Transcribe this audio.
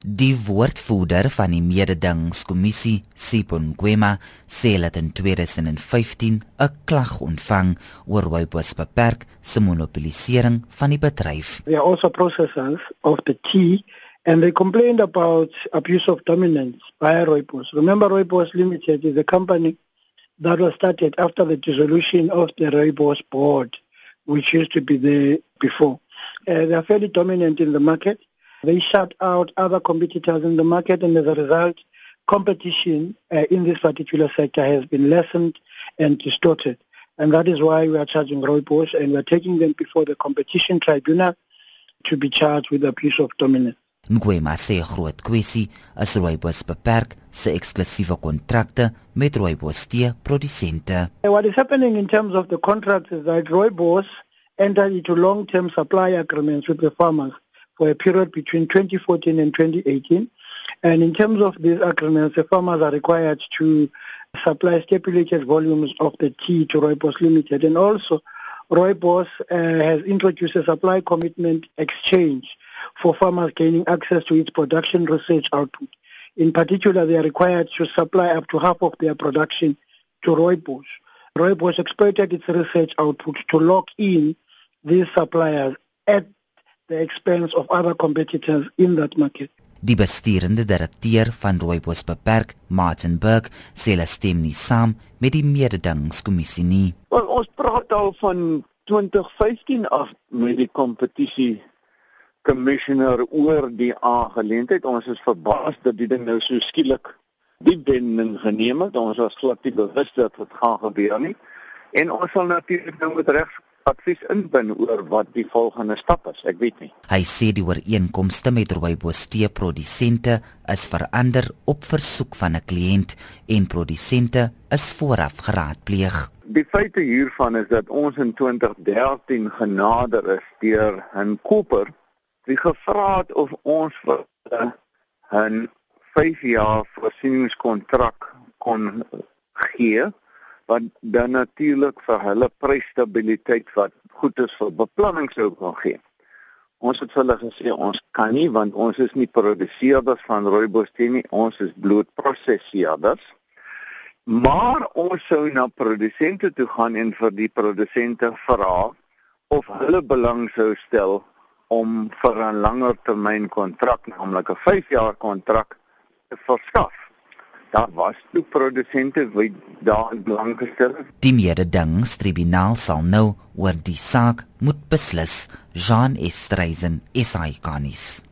Die woordvoerder van die mededingingskommissie, Sipon Gwema, sê dat in 2015 'n klag ontvang oor Rooibos beperk se monopolisering van die bedryf. They are also processors of the tea and they complained about abuse of dominance by Rooibos. Remember Rooibos Limited is a company that was started after the dissolution of the Rooibos board which used to be there before. Uh, they are fairly dominant in the market. They shut out other competitors in the market and as a result, competition uh, in this particular sector has been lessened and distorted. And that is why we are charging Rooibos and we are taking them before the competition tribunal to be charged with abuse of dominance. Ngwema sê groot kwessie is Rooibos beperk se eksklusiewe kontrakte met Rooibos tee produsente. What is happening in terms of the contracts is that Rooibos entered into long-term supply agreements with the farmers for a period between 2014 and 2018. And in terms of these agreements, the farmers are required to supply stipulated volumes of the tea to Rooibos Limited. And also, Rooibos uh, has introduced a supply commitment exchange for farmers gaining access to its production research output. In particular, they are required to supply up to half of their production to Rooibos. Rooibos exploited its research output to lock in these suppliers at the expense of other competitors in that market. Die besturende direkteur van Rooibos beperk, Martin Burke, sê hulle stem nie saam met die mededingingskommissie nie. Well, ons praat al van 2015 af met die kompetisie commissioner oor die aangeleentheid. Ons is verbaas dat die ding nou so skielik die wending geneem het. Ons was glad nie bewus dat dit gaan gebeur nie. En ons sal natuurlik nou met regs advies inbin oor wat die volgende stap is. Ek weet nie. Hy sê die ooreenkomste met Rooibos tee produsente is verander op versoek van 'n kliënt en produsente is vooraf geraadpleeg. Die feite hiervan is dat ons in 2013 genader is deur 'n koper wie gevra het of ons vir 'n 5 jaar voorsieningskontrak kon gee wat dan natuurlik vir hulle prysstabiliteit wat goed is vir beplanning sou kan gee. Ons het hulle gesê ons kan nie want ons is nie produseerders van rooibos tee nie, ons is bloot prosesseerders. Maar ons sou na produsente toe gaan en vir die produsente vra of hulle belang sou stel om vir 'n langer termyn kontrak, naamlik 'n 5 jaar kontrak te verskaf daar was toe produsente wat daar belang gestel het. Die mededingingstribunaal sal nou oor die saak moet beslis. Jean Estreisen, SAICanis.